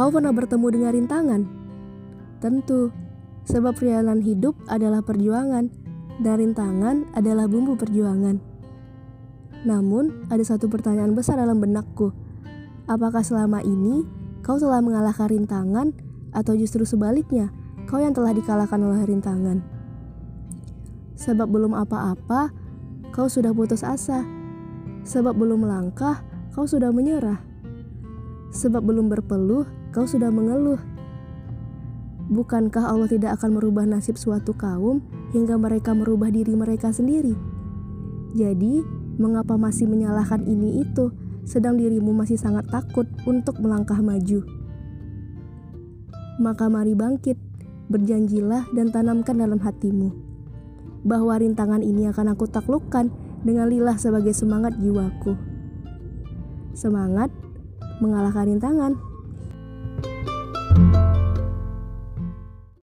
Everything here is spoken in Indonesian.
kau pernah bertemu dengan rintangan? Tentu, sebab perjalanan hidup adalah perjuangan, dan rintangan adalah bumbu perjuangan. Namun, ada satu pertanyaan besar dalam benakku. Apakah selama ini kau telah mengalahkan rintangan, atau justru sebaliknya, kau yang telah dikalahkan oleh rintangan? Sebab belum apa-apa, kau sudah putus asa. Sebab belum melangkah, kau sudah menyerah. Sebab belum berpeluh, kau sudah mengeluh. Bukankah Allah tidak akan merubah nasib suatu kaum hingga mereka merubah diri mereka sendiri? Jadi, mengapa masih menyalahkan ini itu, sedang dirimu masih sangat takut untuk melangkah maju? Maka mari bangkit, berjanjilah dan tanamkan dalam hatimu bahwa rintangan ini akan aku taklukkan dengan lillah sebagai semangat jiwaku. Semangat mengalahkan rintangan.